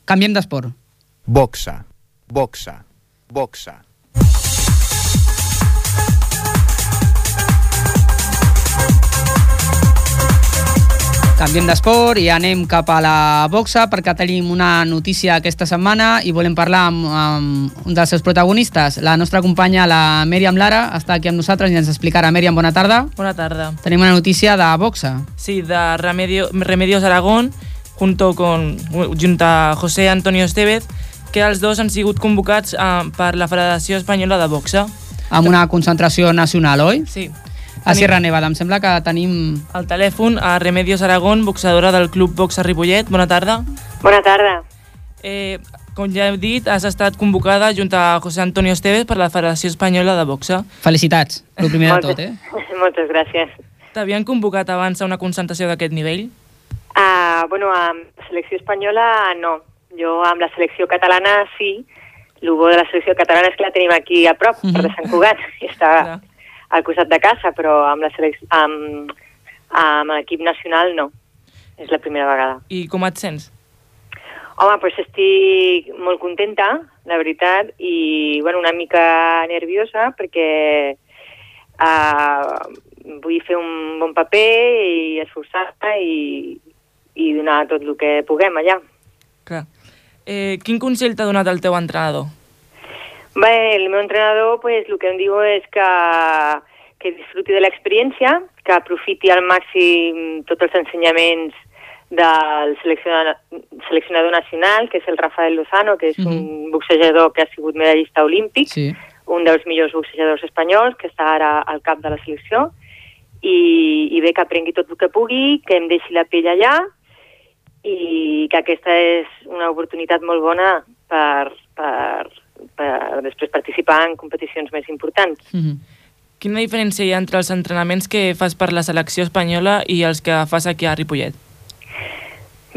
Canviem d'esport. Boxa, boxa, boxa. Canviem d'esport i anem cap a la boxa perquè tenim una notícia aquesta setmana i volem parlar amb, amb un dels seus protagonistes. La nostra companya, la Mèriam Lara, està aquí amb nosaltres i ens explicarà. Mèriam, bona tarda. Bona tarda. Tenim una notícia de boxa. Sí, de Remedio, Remedios Aragón, junto con, junto a José Antonio Estevez, que els dos han sigut convocats eh, per la Federació Espanyola de Boxa. Amb una concentració nacional, oi? Sí. A Sierra Nevada. Em sembla que tenim... Al telèfon a Remedios Aragón, boxadora del Club Boxa Ripollet. Bona tarda. Bona tarda. Eh, com ja he dit, has estat convocada junt a José Antonio Estevez per la Federació Espanyola de Boxa. Felicitats, el primer de tot, eh? Moltes gràcies. T'havien convocat abans a una concentració d'aquest nivell? Uh, bueno, amb la selecció espanyola no. Jo amb la selecció catalana sí. El bo de la selecció catalana és que la tenim aquí a prop, per de Sant Cugat, i està al costat de casa, però amb la selec amb, amb l'equip nacional no. És la primera vegada. I com et sents? Home, doncs estic molt contenta, la veritat, i bueno, una mica nerviosa perquè uh, vull fer un bon paper i esforçar-me i, i donar tot el que puguem allà. Clar. Eh, quin consell t'ha donat el teu entrenador? Bé, el meu entrenador pues, el que em diu és que, que disfruti de l'experiència, que aprofiti al màxim tots els ensenyaments del seleccionador, seleccionador nacional, que és el Rafael Lozano, que és un boxejador que ha sigut medallista olímpic, Sí. un dels millors boxejadors espanyols, que està ara al cap de la selecció, i, i bé que aprengui tot el que pugui, que em deixi la pell allà, i que aquesta és una oportunitat molt bona per, per, per després participar en competicions més importants. Mhm. Quina diferència hi ha entre els entrenaments que fas per la selecció espanyola i els que fas aquí a Ripollet?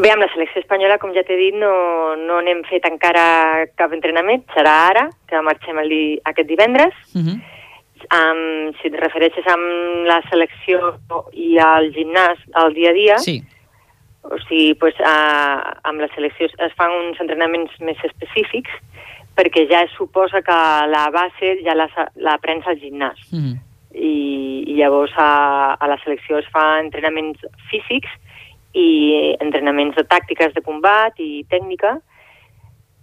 Bé, amb la selecció espanyola, com ja t'he dit, no, no n'hem fet encara cap entrenament. Serà ara, que marxem el di aquest divendres. Mhm. um, si et refereixes amb la selecció i al gimnàs al dia a dia, Sí. o sigui, pues, uh, amb la selecció es fan uns entrenaments més específics perquè ja es suposa que la base ja la, la prens al gimnàs Mm. i, i llavors a, a la selecció es fa entrenaments físics i entrenaments de tàctiques de combat i tècnica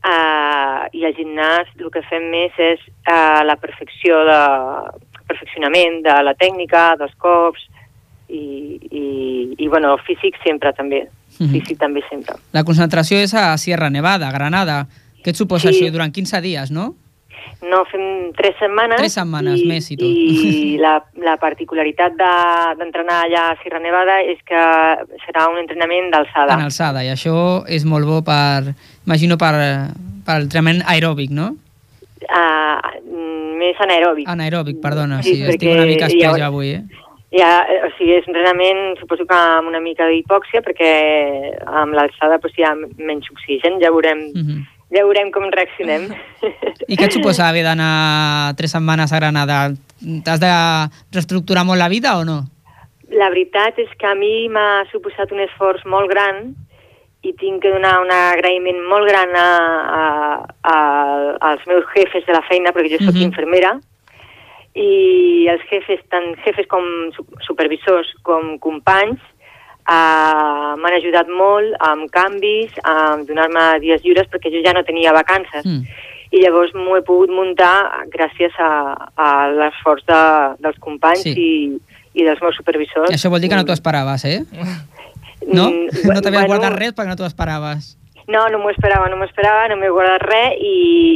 uh, i al gimnàs el que fem més és uh, la perfecció de perfeccionament de la tècnica, dels cops i, i, i bueno, el físic sempre també, Mhm. físic també sempre. La concentració és a Sierra Nevada, Granada. Què et suposa Sí. això durant 15 dies, no? No, fem tres setmanes. Tres setmanes, i, més i tot. I la, la particularitat de- d'entrenar allà a Sierra Nevada és que serà un entrenament d'alçada. En alçada, i això és molt bo per, imagino, per, per l'entrenament aeròbic, no? Uh, més anaeròbic. Anaeròbic, perdona, Sí, sí, estic una mica espès ja avui, eh? Ja, o sigui, és un entrenament, suposo que amb una mica d'hipòxia, perquè amb l'alçada doncs, hi ha menys oxigen, ja veurem, Mhm. Ja veurem com reaccionem. I què et suposa haver d'anar tres setmanes a Granada? T'has de reestructurar molt la vida o no? La veritat és que a mi m'ha suposat un esforç molt gran i tinc que donar un agraïment molt gran a, a, a, als meus jefes de la feina, perquè jo sóc Mhm. infermera, i els jefes, tant jefes com su- supervisors com companys, uh, m'han ajudat molt amb canvis, a donar-me dies lliures perquè jo ja no tenia vacances. Mm. I llavors m'ho he pogut muntar gràcies a, a l'esforç de, dels companys Sí. i, i dels meus supervisors. Això vol dir que no t'ho esperaves, eh? No? Mm, No t'havies bueno, guardat res perquè no t'ho esperaves. No, no m'ho esperava, no m'ho esperava, no m'he guardat res i,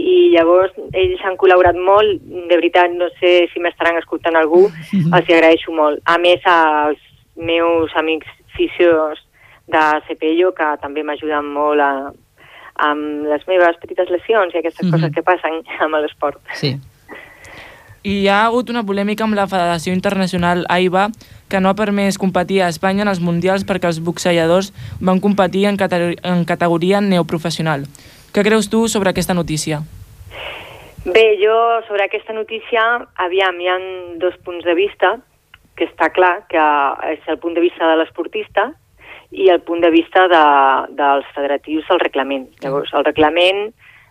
i llavors ells han col·laborat molt, de veritat no sé si m'estaran escoltant algú, els hi agraeixo molt. A més, als meus amics fisios de Cepello, que també m'ajuden molt a, amb les meves petites lesions i aquestes Mhm. coses que passen amb l'esport. Sí. I hi ha hagut una polèmica amb la Federació Internacional AIBA que no ha permès competir a Espanya en els Mundials perquè els boxejadors van competir en, en categoria neoprofessional. Què creus tu sobre aquesta notícia? Bé, jo sobre aquesta notícia, aviam, hi ha dos punts de vista, que està clar que és el punt de vista de l'esportista i el punt de vista de, dels federatius del reglament. Llavors, el reglament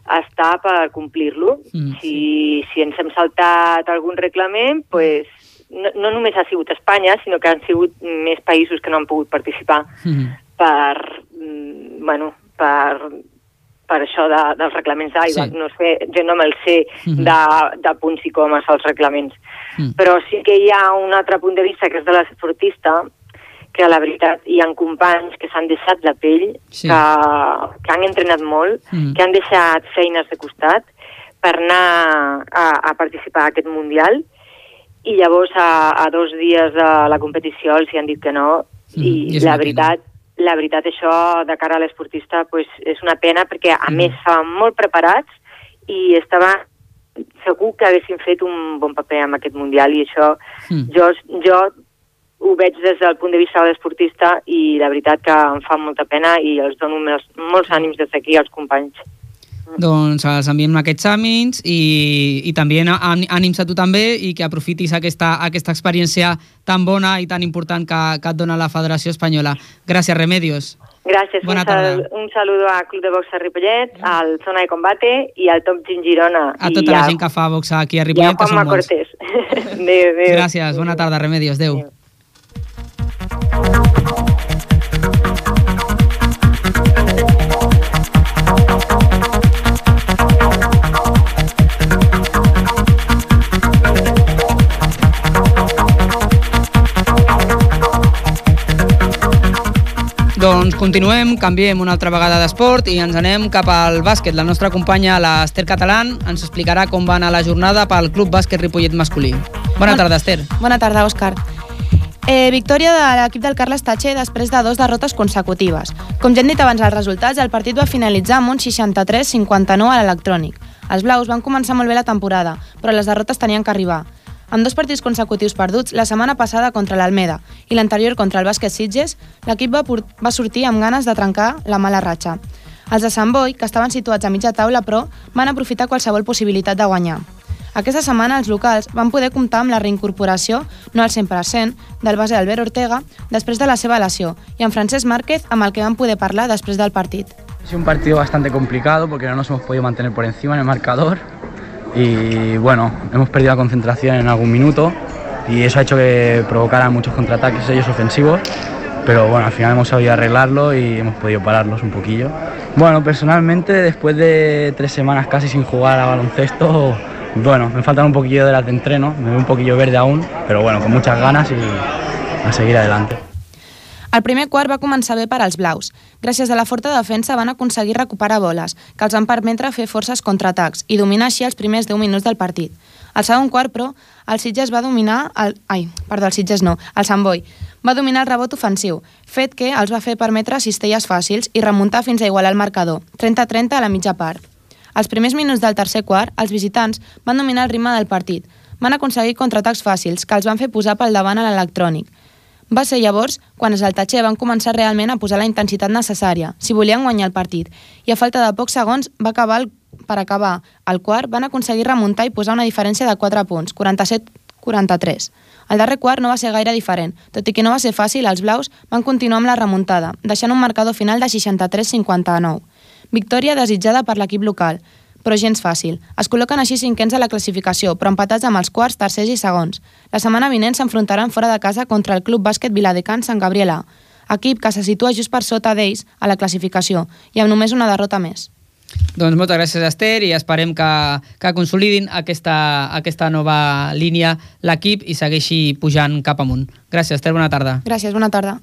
està per complir-lo. Mm. Si, si ens hem saltat algun reglament, pues, no, no només ha sigut Espanya, sinó que han sigut més països que no han pogut participar per, mm, bueno, per, per això de, dels reglaments d'aigua. Sí. No sé, jo no me'l sé Mhm. de, de punts i comes als reglaments. Mm. Però sí que hi ha un altre punt de vista, que és de l'esportista, que la veritat hi han companys que s'han deixat la pell, Sí. que, que han entrenat molt, Mm. que han deixat feines de costat per anar a, a participar a aquest Mundial i llavors a, a dos dies de la competició els hi han dit que no Mm, i, i la pena. La veritat això de cara a l'esportista pues, és una pena perquè a Mm. més estaven molt preparats i estaven segur que haguessin fet un bon paper en aquest Mundial i això Mm. jo, jo ho veig des del punt de vista de l'esportista i la veritat que em fa molta pena i els dono molts, molts ànims des d'aquí als companys. Doncs els enviem aquests ànims i, i també ànims a tu també i que aprofitis aquesta, aquesta experiència tan bona i tan important que, que et dona la Federació Espanyola. Gràcies, Remedios. Gràcies, Bona un, sal, un saludo a Club de Boxa Ripollet, al Zona de Combate i al Top Gin Girona. A I tota la a- gent que fa boxa aquí a i Ripollet, que són molts. Cortés. adéu, adéu. Gràcies, bona tarda, Remedios. Adéu. Doncs continuem, canviem una altra vegada d'esport i ens anem cap al bàsquet. La nostra companya, l'Ester Catalán, ens explicarà com va anar la jornada pel Club Bàsquet Ripollet masculí. Bona tarda, Ester. Bona tarda, Òscar. Eh, victòria de l'equip del Carles Tatxer després de dos derrotes consecutives. Com ja hem dit abans els resultats, el partit va finalitzar amb un 63-59 a l'electrònic. Els blaus van començar molt bé la temporada, però les derrotes tenien que arribar. Amb dos partits consecutius perduts, la setmana passada contra l'Almeda i l'anterior contra el Bàsquet Sitges, l'equip va, va sortir amb ganes de trencar la mala ratxa. Els de Sant Boi, que estaven situats a mitja taula, però, van aprofitar qualsevol possibilitat de guanyar. Aquesta setmana els locals van poder comptar amb la reincorporació, no al 100%, del base Albert Ortega després de la seva lesió i amb Francesc Márquez amb el que van poder parlar després del partit. Sido un partido bastante complicado porque no nos hemos podido mantener por encima en el marcador y bueno, hemos perdido la concentración en algún minuto y eso ha hecho que provocaran muchos contraataques ellos ofensivos, pero bueno, al final hemos sabido arreglarlo y hemos podido pararlos un poquillo. Bueno, personalmente después de tres semanas casi sin jugar a baloncesto, bueno, me faltan un poquillo de las de entreno, me veo un poquillo verde aún, pero bueno, con muchas ganas y a seguir adelante. El primer quart va començar bé per als blaus. Gràcies a la forta defensa van aconseguir recuperar boles, que els van permetre fer forces contraatacs i dominar així els primers 10 minuts del partit. Al segon quart, però, el Sitges va dominar... El... Ai, perdó, el Sitges no, el Sant Boi. Va dominar el rebot ofensiu, fet que els va fer permetre cistelles fàcils i remuntar fins a igualar el marcador, 30-30 a la mitja part. Als primers minuts del tercer quart, els visitants van dominar el ritme del partit. Van aconseguir contraatacs fàcils que els van fer posar pel davant a l'electrònic. Va ser llavors quan els Altatxer van començar realment a posar la intensitat necessària, si volien guanyar el partit, i a falta de pocs segons va acabar el, per acabar el quart van aconseguir remuntar i posar una diferència de 4 punts, 47-43. El darrer quart no va ser gaire diferent, tot i que no va ser fàcil, els blaus van continuar amb la remuntada, deixant un marcador final de 63-59. Victòria desitjada per l'equip local, però gens fàcil. Es col·loquen així cinquens a la classificació, però empatats amb els quarts, tercers i segons. La setmana vinent s'enfrontaran fora de casa contra el Club Bàsquet Viladecans Sant Gabriel A, equip que se situa just per sota d'ells a la classificació i amb només una derrota més. Doncs moltes gràcies, Esther, i esperem que, que consolidin aquesta, aquesta nova línia l'equip i segueixi pujant cap amunt. Gràcies, Esther, bona tarda. Gràcies, bona tarda.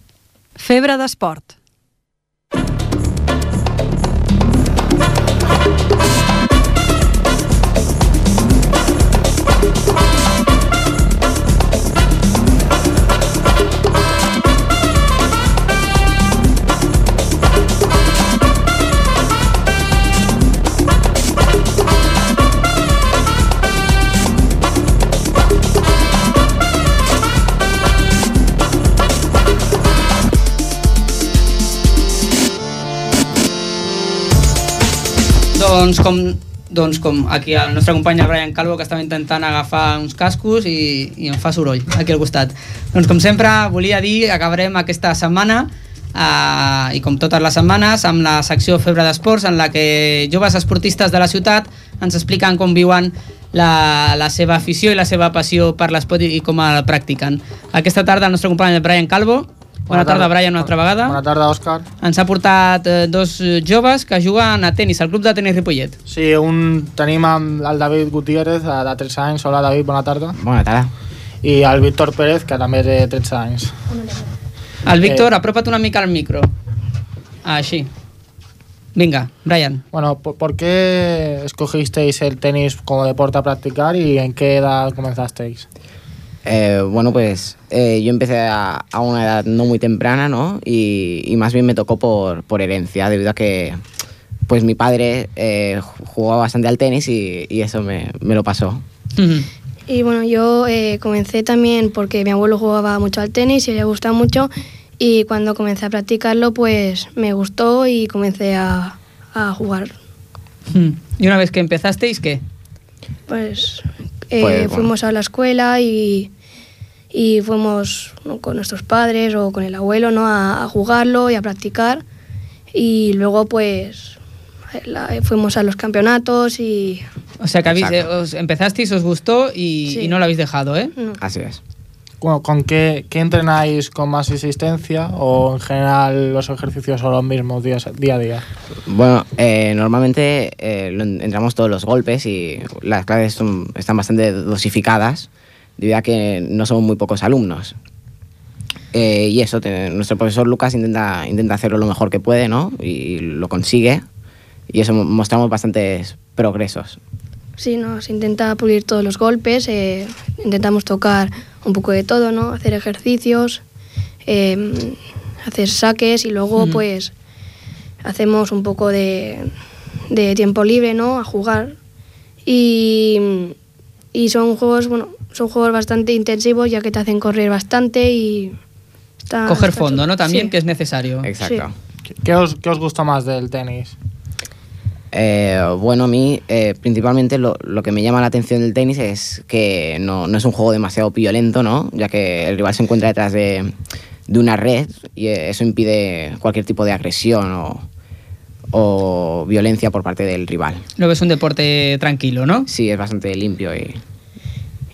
Febre d'esport. Doncs com, doncs com aquí el nostre company Brian Calvo que estava intentant agafar uns cascos i, i em fa soroll aquí al costat. Doncs com sempre volia dir, acabarem aquesta setmana eh, i com totes les setmanes amb la secció Febre d'Esports en la que joves esportistes de la ciutat ens expliquen com viuen la, la seva afició i la seva passió per l'esport i com el practiquen. Aquesta tarda el nostre company Brian Calvo Bona, tarda, Brian, una altra vegada. Bona tarda, Òscar. Ens ha portat eh, dos joves que juguen a tennis, al club de tenis Ripollet. Sí, un tenim amb el David Gutiérrez, eh, de 13 anys. Hola, David, bona tarda. Bona tarda. I el Víctor Pérez, que també té 13 anys. El Víctor, eh... apropa't una mica al micro. Ah, així. Venga, Brian. Bueno, ¿por, ¿por qué escogisteis el tenis como deporte a practicar y en qué edad comenzasteis? Eh, bueno, pues eh, yo empecé a, a, una edad no muy temprana, ¿no? Y, y más bien me tocó por, por, herencia, debido a que pues mi padre eh, jugaba bastante al tenis y, y eso me, me, lo pasó. Uh -huh. Y bueno, yo eh, comencé también porque mi abuelo jugaba mucho al tenis y le gustaba mucho y cuando comencé a practicarlo pues me gustó y comencé a, a jugar. Uh -huh. ¿Y una vez que empezasteis qué? Pues, pues bueno. fuimos a la escuela y y fuimos ¿no? con nuestros padres o con el abuelo ¿no? a, a, jugarlo y a practicar y luego pues la, fuimos a los campeonatos y... O sea que habéis, eh, os empezasteis, os gustó y, sí. y, no lo habéis dejado, ¿eh? No. Así es. ¿Con, con qué, qué, entrenáis con más insistencia o en general los ejercicios son los mismos día, día a día? Bueno, eh, normalmente eh, entramos todos los golpes y las claves son, están bastante dosificadas debido a que no somos muy pocos alumnos. Eh, y eso, te, nuestro profesor Lucas intenta, intenta hacerlo lo mejor que puede, ¿no? Y lo consigue. Y eso mostramos bastantes progresos. Sí, nos intenta pulir todos los golpes, eh, intentamos tocar un poco de todo, ¿no? Hacer ejercicios, eh, hacer saques y luego mm. pues hacemos un poco de, de, tiempo libre, ¿no? A jugar. Y, y son juegos, bueno, son juegos bastante intensivos ya que te hacen correr bastante y... Está, Coger está fondo, ¿no? También, sí. que es necesario. Exacto. Sí. ¿Qué, os, ¿Qué os gusta más del tenis? Eh, bueno, a mí eh, principalmente lo, lo que me llama la atención del tenis es que no, no es un juego demasiado violento, ¿no? Ya que el rival se encuentra detrás de, de una red y eh, eso impide cualquier tipo de agresión o, o violencia por parte del rival. Lo ves un deporte tranquilo, ¿no? Sí, es bastante limpio y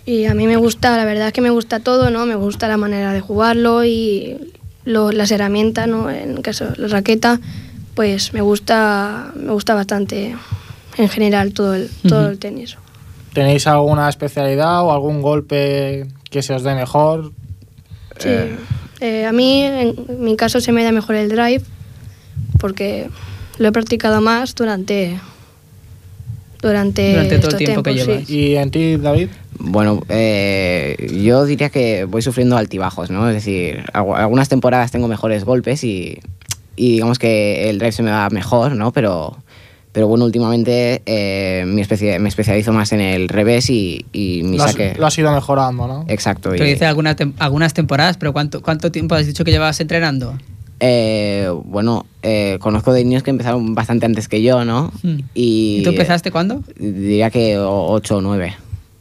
Y a mí me gusta, la verdad es que me gusta todo, ¿no? Me gusta la manera de jugarlo y lo- las herramientas, ¿no? En el caso la raqueta, pues me gusta, me gusta bastante en general todo el, todo el tenis. ¿Tenéis alguna especialidad o algún golpe que se os dé mejor? Sí. Eh, a mí, en mi caso, se me da mejor el drive porque lo he practicado más durante durante, Durante todo el tiempo que sí. ¿Y en ti, David? Bueno, eh, yo diría que voy sufriendo altibajos, ¿no? Es decir, algu- algunas temporadas tengo mejores golpes y, y digamos que el drive se me da mejor, ¿no? Pero, pero bueno, últimamente eh, me, especia- me especializo más en el revés y, y mi Lo has, saque... lo has ido mejorando, ¿no? Exacto. Pero y- dice algunas, tem- algunas temporadas, pero ¿cuánto, ¿cuánto tiempo has dicho que llevabas entrenando? eh, bueno, eh, conozco de niños que empezaron bastante antes que yo, ¿no? Mm. Y, ¿Y tú empezaste cuándo? Diría que 8 o 9.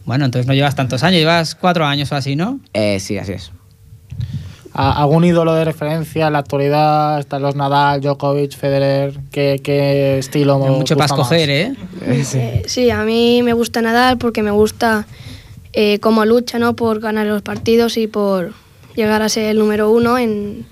Bueno, entonces no llevas tantos años, llevas cuatro años o así, ¿no? Eh, sí, así es. ¿A- ¿Algún ídolo de referencia en la actualidad? Están los Nadal, Djokovic, Federer. ¿Qué, qué estilo Hay mucho para escoger, más? ¿eh? Eh, sí, a mí me gusta nadar porque me gusta eh, cómo lucha, ¿no? Por ganar los partidos y por llegar a ser el número uno en,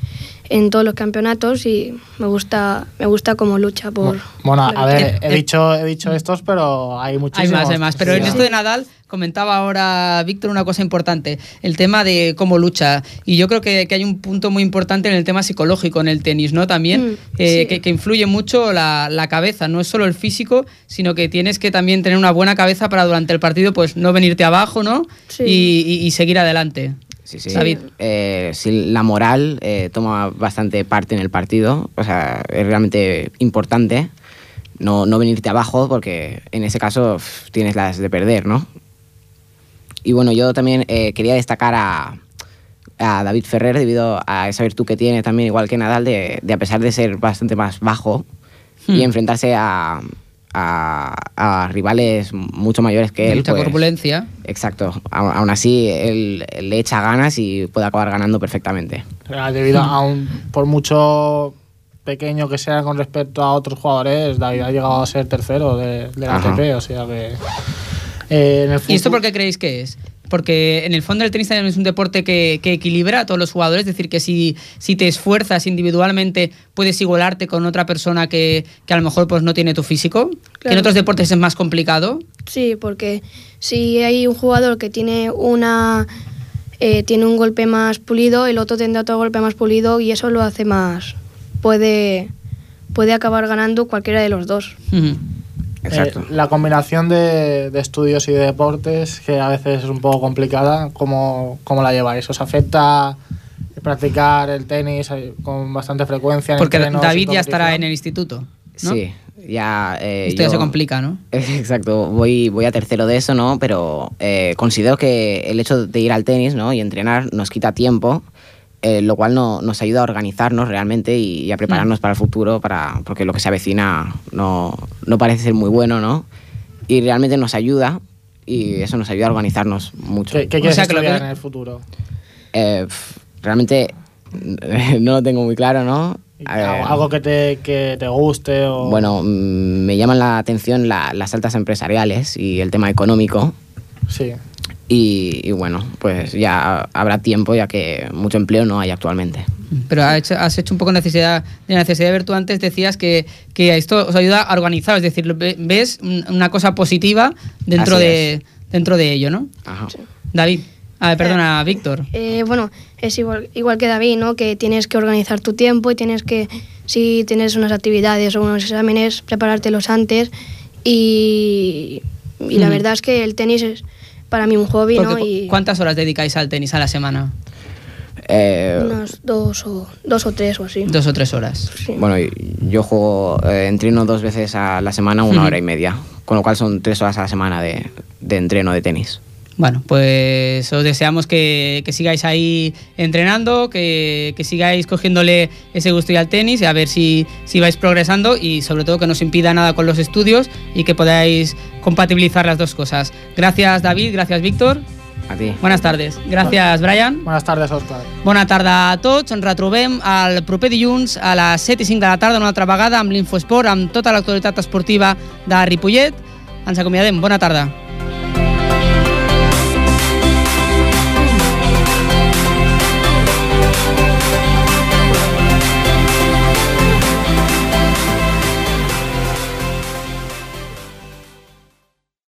en todos los campeonatos y me gusta me gusta cómo lucha por Bueno, a ver, he dicho, he dicho estos, pero hay Hay muchísimos. más, hay más. Pero en esto de Nadal comentaba ahora Víctor una cosa importante, el tema de cómo lucha. Y yo creo que, que hay un punto muy importante en el tema psicológico en el tenis, ¿no? También, Mm, eh, sí. que, que influye mucho la, la cabeza. No es solo el físico, sino que tienes que también tener una buena cabeza para durante el partido, pues no venirte abajo, ¿no? Sí. Y, y- y seguir adelante. Sí, sí. David. Eh, sí, la moral eh, toma bastante parte en el partido. O sea, es realmente importante no, no venirte abajo porque en ese caso tienes las de perder, ¿no? Y bueno, yo también eh, quería destacar a, a David Ferrer debido a esa virtud que tiene también, igual que Nadal, de, de a pesar de ser bastante más bajo y Hmm. enfrentarse a, a, a rivales mucho mayores que De él. mucha pues, corpulencia. Exacto. Aún así, él, él le echa ganas y puede acabar ganando perfectamente. Sea, debido a un, por mucho pequeño que sea con respecto a otros jugadores, David ha llegado a ser tercero de, de la. ATP, o sea que... eh, en el ¿Y esto por qué creéis que es? Porque en el fondo el tenis también es un deporte que, que equilibra a todos los jugadores, es decir, que si, si te esfuerzas individualmente puedes igualarte con otra persona que, que a lo mejor pues no tiene tu físico, que en Claro. otros deportes es más complicado. Sí, porque si hay un jugador que tiene una eh, tiene un golpe más pulido, el otro tendrá otro golpe más pulido y eso lo hace más puede puede acabar ganando cualquiera de los dos. Eh, la combinación de, de estudios y de deportes, que a veces es un poco complicada, ¿cómo, cómo la lleváis? ¿Os afecta practicar el tenis eh, con bastante frecuencia? en Porque David ya estará en el instituto. ¿no? Sí, ya... eh, Esto ya yo- se complica, ¿no? Exacto, voy, voy a tercero de eso, ¿no? Pero eh, considero que el hecho de ir al tenis ¿no? y entrenar nos quita tiempo, eh, lo cual no, nos ayuda a organizarnos realmente y, y a prepararnos Mm. para el futuro, para, porque lo que se avecina no, no parece ser muy bueno, ¿no? Y realmente nos ayuda y eso nos ayuda a organizarnos mucho. ¿Qué, qué quieres estudiar en el futuro? Eh, realmente no lo tengo muy claro, ¿no? Eh, ¿Algo que te, que te guste? O... bueno, mm, me llaman la atención la- las altas empresariales y el tema económico. Sí. Y, y bueno, pues ya habrá tiempo ya que mucho empleo no hay actualmente. Pero has hecho, has hecho un poco necesidad, de necesidad de ver tú antes, decías que, que esto os ayuda a organizar, es decir, ve- ves un- una cosa positiva dentro, Así de, dentro de ello, ¿no? Ajá. David, a ver, perdona, Víctor. Eh, bueno, es igual, igual que David, ¿no? Que tienes que organizar tu tiempo y tienes que, si tienes unas actividades o unos exámenes, preparártelos antes. Y, y la Ujú. verdad es que el tenis es para mí un hobby, Y ¿Cuántas horas dedicáis al tenis a la semana? Eh, unas dos o, dos o tres o así. Dos o tres horas. Bueno, y- yo juego, eh, entreno dos veces a la semana, una hora y media, con lo cual son tres horas a la semana de, de entreno de tenis. Bueno, pues os deseamos que, que sigáis ahí entrenando, que, que, sigáis cogiéndole ese gusto y al tenis, y a ver si, si vais progresando y sobre todo que no os impida nada con los estudios y que podáis compatibilizar las dos cosas. Gracias David, gracias Víctor. A ti. Buenas tardes. Gràcies, Brian. Buenas tardes, Òscar. Bona tarda a tots. Ens retrobem el proper dilluns a les 7 i 5 de la tarda una altra vegada amb l'Infosport, amb tota l'actualitat esportiva de Ripollet. Ens acomiadem. Bona tarda.